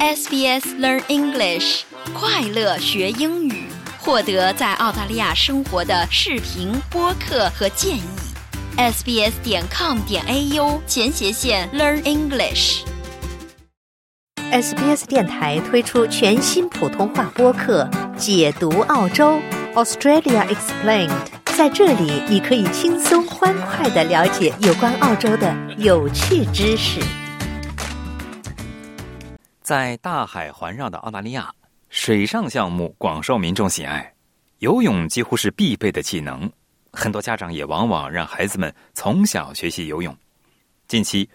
SBS Learn English，快乐学英语，获得在澳大利亚生活的视频、播客和建议。sbs 点 com 点 au 前斜线 Learn English。SBS 电台推出全新普通话播客《解读澳洲 Australia Explained》，在这里你可以轻松欢快的了解有关澳洲的有趣知识。在大海环绕的澳大利亚，水上项目广受民众喜爱，游泳几乎是必备的技能。很多家长也往往让孩子们从小学习游泳。近期，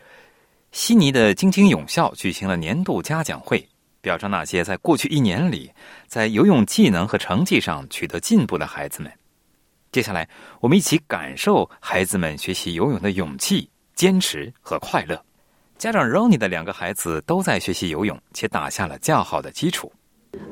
悉尼的晶晶泳校举行了年度嘉奖会，表彰那些在过去一年里在游泳技能和成绩上取得进步的孩子们。接下来，我们一起感受孩子们学习游泳的勇气、坚持和快乐。家长 Ronnie 的两个孩子都在学习游泳，且打下了较好的基础。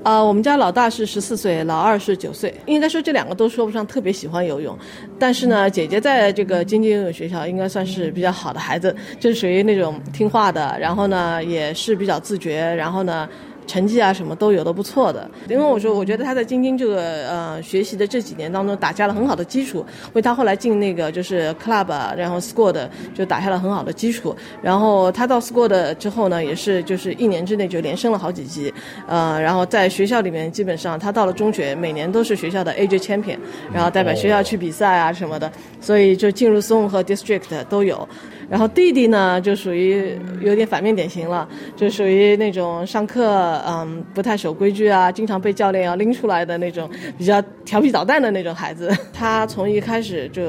呃，我们家老大是十四岁，老二是九岁。应该说这两个都说不上特别喜欢游泳，但是呢，姐姐在这个金鸡游泳学校应该算是比较好的孩子，就是属于那种听话的，然后呢也是比较自觉，然后呢。成绩啊，什么都有的不错的。因为我说，我觉得他在晶晶这个呃学习的这几年当中打下了很好的基础，为他后来进那个就是 club，然后的就打下了很好的基础。然后他到的之后呢，也是就是一年之内就连升了好几级。呃，然后在学校里面，基本上他到了中学，每年都是学校的 AJ champion，然后代表学校去比赛啊什么的，所以就进入 zone 和 district 都有。然后弟弟呢，就属于有点反面典型了，就属于那种上课嗯不太守规矩啊，经常被教练要拎出来的那种比较调皮捣蛋的那种孩子。他从一开始就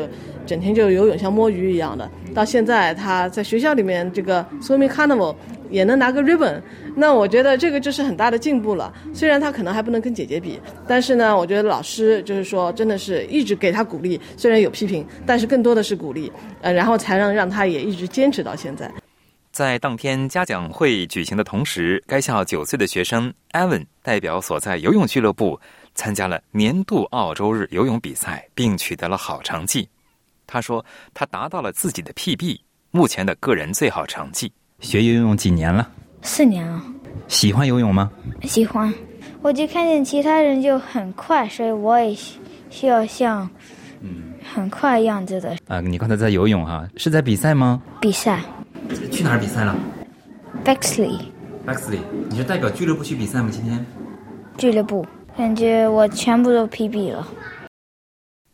整天就游泳像摸鱼一样的，到现在他在学校里面这个 swimming carnival 也能拿个 ribbon，那我觉得这个就是很大的进步了。虽然他可能还不能跟姐姐比，但是呢，我觉得老师就是说真的是一直给他鼓励，虽然有批评，但是更多的是鼓励，呃，然后才能让他也一直坚持到现在。在当天嘉奖会举行的同时，该校九岁的学生 Evan 代表所在游泳俱乐部参加了年度澳洲日游泳比赛，并取得了好成绩。他说，他达到了自己的 PB，目前的个人最好成绩。学游泳几年了？四年了。喜欢游泳吗？喜欢。我就看见其他人就很快，所以我也需要像嗯很快样子的啊。你刚才在游泳哈、是在比赛吗？比赛。去哪儿比赛了 Bexley？Bexley，你是代表俱乐部去比赛吗？今天？俱乐部，感觉我全部都 PB 了。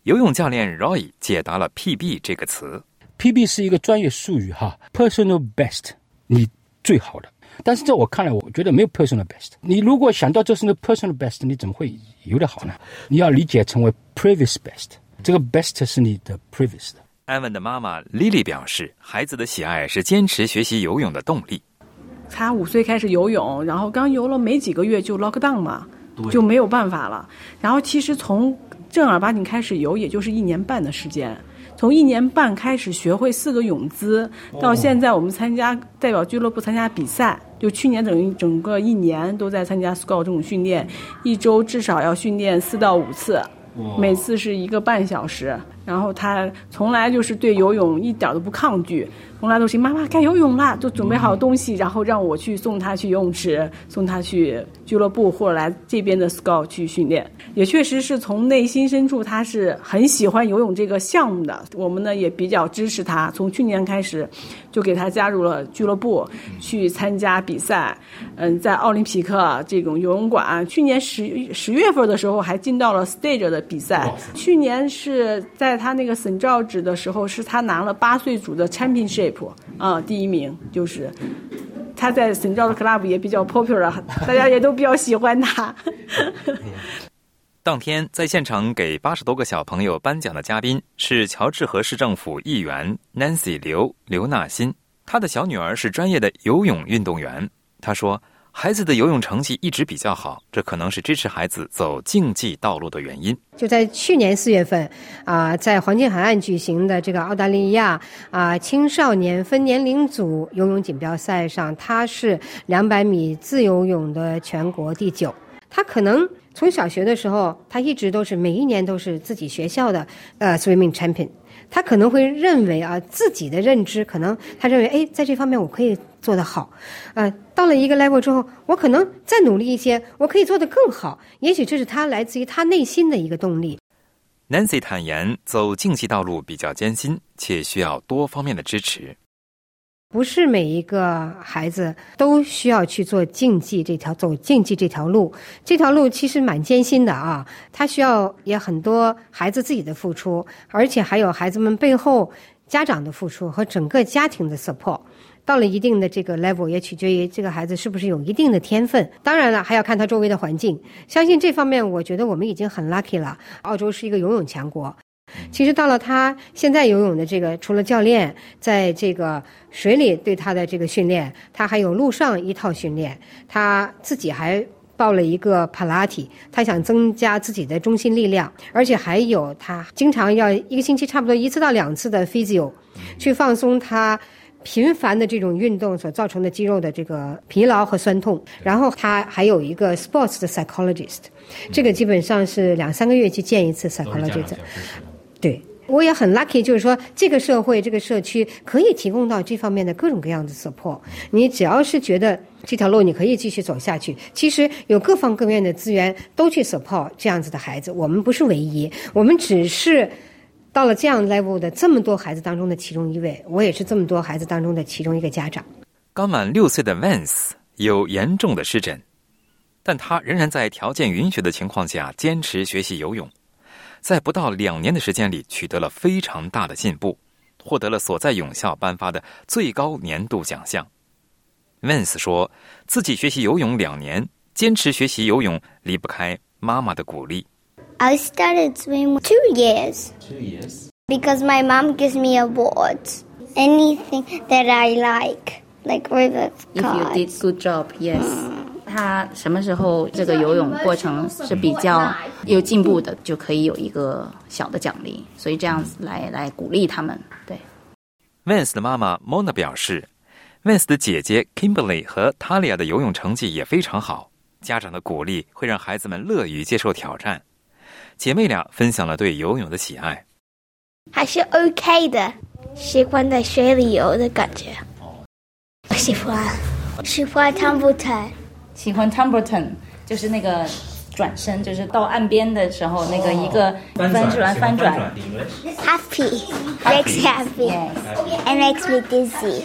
游泳教练 Roy 解答了 “PB” 这个词。PB 是一个专业术语哈，personal best，你最好的。但是在我看来，我觉得没有 personal best。你如果想到这是你 personal best，你怎么会游得好呢？你要理解成为 previous best，这个 best 是你的 previous 的。安文的妈妈 Lily 表示，孩子的喜爱是坚持学习游泳的动力。他五岁开始游泳，然后刚游了没几个月就 lock down 嘛，就没有办法了。然后其实从正儿八经开始游，也就是一年半的时间。从一年半开始学会四个泳姿，到现在我们参加代表俱乐部参加比赛，就去年等于整个一年都在参加 scout 这种训练，一周至少要训练四到五次，每次是一个半小时。然后他从来就是对游泳一点都不抗拒，从来都是妈妈该游泳啦，就准备好东西，然后让我去送他去游泳池，送他去俱乐部或者来这边的 scout 去训练。也确实是从内心深处他是很喜欢游泳这个项目的。我们呢也比较支持他，从去年开始就给他加入了俱乐部，去参加比赛。嗯，在奥林匹克这种游泳馆，去年十十月份的时候还进到了 stage 的比赛。去年是在他那个省照纸的时候，是他拿了八岁组的 championship 啊、第一名，就是他在省照的 club 也比较 popular，大家也都比较喜欢他。当天在现场给八十多个小朋友颁奖的嘉宾是乔治河市政府议员 Nancy 刘刘纳新，她的小女儿是专业的游泳运动员。她说，孩子的游泳成绩一直比较好，这可能是支持孩子走竞技道路的原因。就在去年四月份，啊、在黄金海岸举行的这个澳大利亚啊、青少年分年龄组游泳锦标赛上，他是两百米自由泳的全国第九。他可能从小学的时候，他一直都是每一年都是自己学校的呃 swimming champion。他可能会认为啊，自己的认知可能他认为，哎，在这方面我可以做得好，呃，到了一个 level 之后，我可能再努力一些，我可以做得更好。也许这是他来自于他内心的一个动力。Nancy 坦言，走竞技道路比较艰辛，且需要多方面的支持。不是每一个孩子都需要去做竞技这条走竞技这条路，这条路其实蛮艰辛的啊。他需要也很多孩子自己的付出，而且还有孩子们背后家长的付出和整个家庭的 support。到了一定的这个 level，也取决于这个孩子是不是有一定的天分。当然了，还要看他周围的环境。相信这方面，我觉得我们已经很 lucky 了。澳洲是一个游泳强国。其实到了他现在游泳的这个，除了教练在这个水里对他的这个训练，他还有陆上一套训练。他自己还报了一个普拉提，他想增加自己的中心力量，而且还有他经常要一个星期差不多一次到两次的 physio，去放松他。频繁的这种运动所造成的肌肉的这个疲劳和酸痛，然后他还有一个 sports 的 psychologist，这个基本上是两三个月去见一次 psychologist。对，我也很 lucky，就是说这个社会这个社区可以提供到这方面的各种各样的 support。你只要是觉得这条路你可以继续走下去，其实有各方各面的资源都去 support 这样子的孩子。我们不是唯一，我们只是。到了这样 level 的这么多孩子当中的其中一位，我也是这么多孩子当中的其中一个家长。刚满六岁的 Vance 有严重的湿疹，但他仍然在条件允许的情况下坚持学习游泳，在不到两年的时间里取得了非常大的进步，获得了所在泳校颁发的最高年度奖项。Vance 说自己学习游泳两年，坚持学习游泳离不开妈妈的鼓励。I started swimming two years. Two years. Because my mom gives me awards. Anything that I like, like river If you did good job, yes. 他什么时候这个游泳过程是比较有进步的，就可以有一个小的奖励，所以这样子来来鼓励他们。对，Vance 的妈妈 Mona 表示，Vance 的姐姐 Kimberly 和 Talia 的游泳成绩也非常好，家长的鼓励会让孩子们乐于接受挑战。姐妹俩分享了对游泳的喜爱，还是 OK 的，喜欢在水里游的感觉。喜欢，喜欢 tumble turn，喜欢 tumble turn，就是那个转身，就是到岸边的时候那个一个翻转翻转。Happy，makes happy，and makes me dizzy。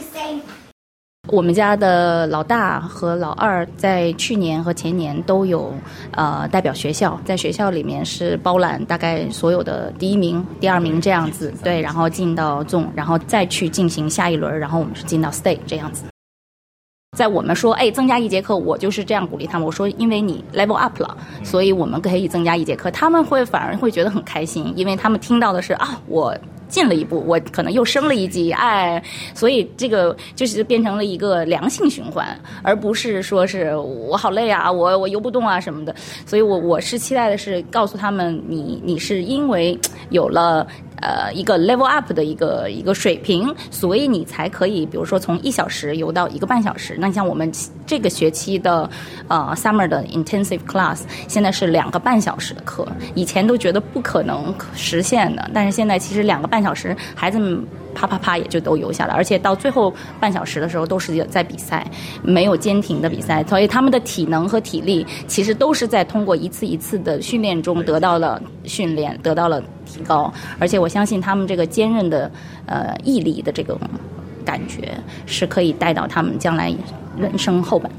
我们家的老大和老二在去年和前年都有呃代表学校，在学校里面是包揽大概所有的第一名、第二名这样子，对，然后进到 zone，然后再去进行下一轮，然后我们是进到 state 这样子。在我们说哎增加一节课，我就是这样鼓励他们，我说因为你 level up 了，所以我们可以增加一节课，他们会反而会觉得很开心，因为他们听到的是啊我。进了一步，我可能又升了一级，哎，所以这个就是变成了一个良性循环，而不是说是我好累啊，我我游不动啊什么的。所以我我是期待的是告诉他们，你你是因为有了。呃，一个 level up 的一个一个水平，所以你才可以，比如说从一小时游到一个半小时。那像我们这个学期的呃 summer 的 intensive class，现在是两个半小时的课，以前都觉得不可能实现的，但是现在其实两个半小时，孩子们。啪啪啪也就都游下来，而且到最后半小时的时候都是在比赛，没有坚停的比赛，所以他们的体能和体力其实都是在通过一次一次的训练中得到了训练，得到了提高。而且我相信他们这个坚韧的呃毅力的这种感觉是可以带到他们将来人生后半。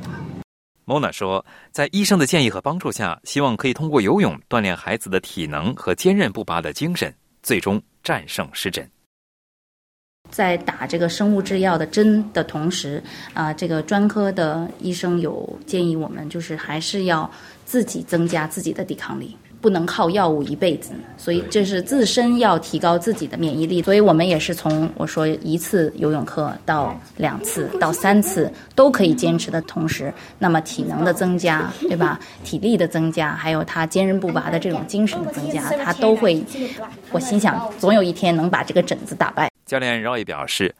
Mona 说，在医生的建议和帮助下，希望可以通过游泳锻炼孩子的体能和坚韧不拔的精神，最终战胜湿疹。在打这个生物制药的针的同时，啊，这个专科的医生有建议我们，就是还是要自己增加自己的抵抗力。不能靠药物一辈子，所以这是自身要提高自己的免疫力。所以我们也是从我说一次游泳课到两次到三次都可以坚持的同时，那么体能的增加，对吧？体力的增加，还有他坚韧不拔的这种精神的增加，他都会。我心想，总有一天能把这个疹子打败。教练饶毅表示，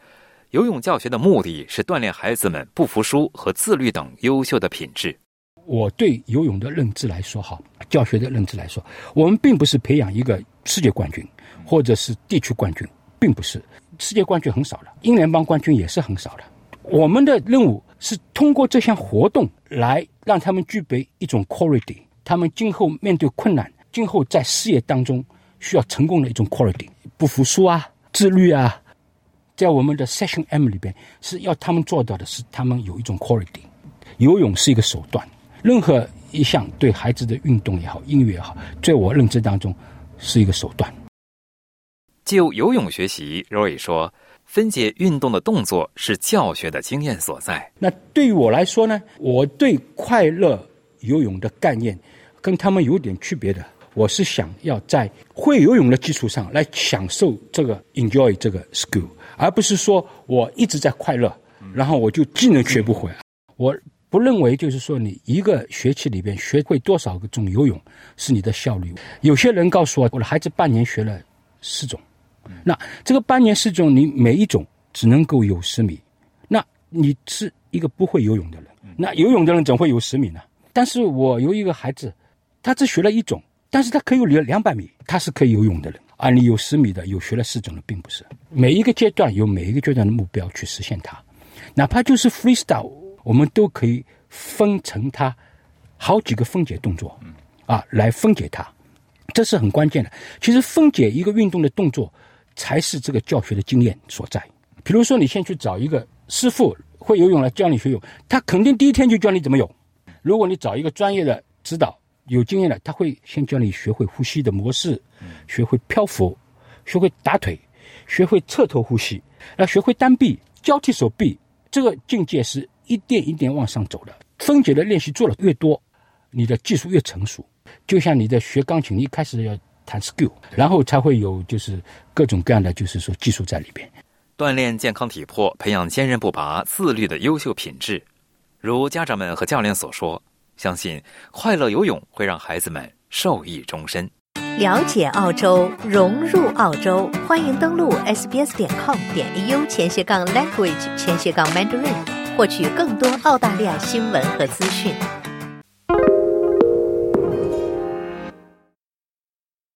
游泳教学的目的是锻炼孩子们不服输和自律等优秀的品质。我对游泳的认知来说，哈，教学的认知来说，我们并不是培养一个世界冠军或者是地区冠军，并不是，世界冠军很少了，英联邦冠军也是很少的。我们的任务是通过这项活动来让他们具备一种 quality，他们今后面对困难，今后在事业当中需要成功的一种 quality，不服输啊，自律啊，在我们的 session M 里边是要他们做到的是，他们有一种 quality。游泳是一个手段，任何一项对孩子的运动也好，音乐也好，在我认知当中是一个手段。就游泳学习，Roy 说，分解运动的动作是教学的经验所在。那对于我来说呢，我对快乐游泳的概念跟他们有点区别的。我是想要在会游泳的基础上来享受这个 enjoy 这个 school，而不是说我一直在快乐，然后我就技能学不会。我不认为就是说你一个学期里边学会多少个种游泳是你的效率。有些人告诉我，我的孩子半年学了四种，那这个半年四种你每一种只能够有十米，那你是一个不会游泳的人。那游泳的人怎会有十米呢？但是我有一个孩子，他只学了一种。但是他可以游两百米，他是可以游泳的人啊！你有十米的，有学了四种的，并不是每一个阶段有每一个阶段的目标去实现它，哪怕就是 freestyle，我们都可以分成它好几个分解动作，啊，来分解它，这是很关键的。其实分解一个运动的动作，才是这个教学的经验所在。比如说，你先去找一个师傅会游泳来教你学泳，他肯定第一天就教你怎么泳。如果你找一个专业的指导，有经验的，他会先教你学会呼吸的模式，学会漂浮，学会打腿，学会侧头呼吸，要学会单臂交替手臂。这个境界是一点一点往上走的。分解的练习做的越多，你的技术越成熟。就像你在学钢琴，一开始要弹 skill，然后才会有就是各种各样的就是说技术在里边。锻炼健康体魄，培养坚韧不拔、自律的优秀品质。如家长们和教练所说。相信快乐游泳会让孩子们受益终身。了解澳洲，融入澳洲，欢迎登录 sbs 点 com 点 au 前斜杠 language 前斜杠 mandarin，获取更多澳大利亚新闻和资讯。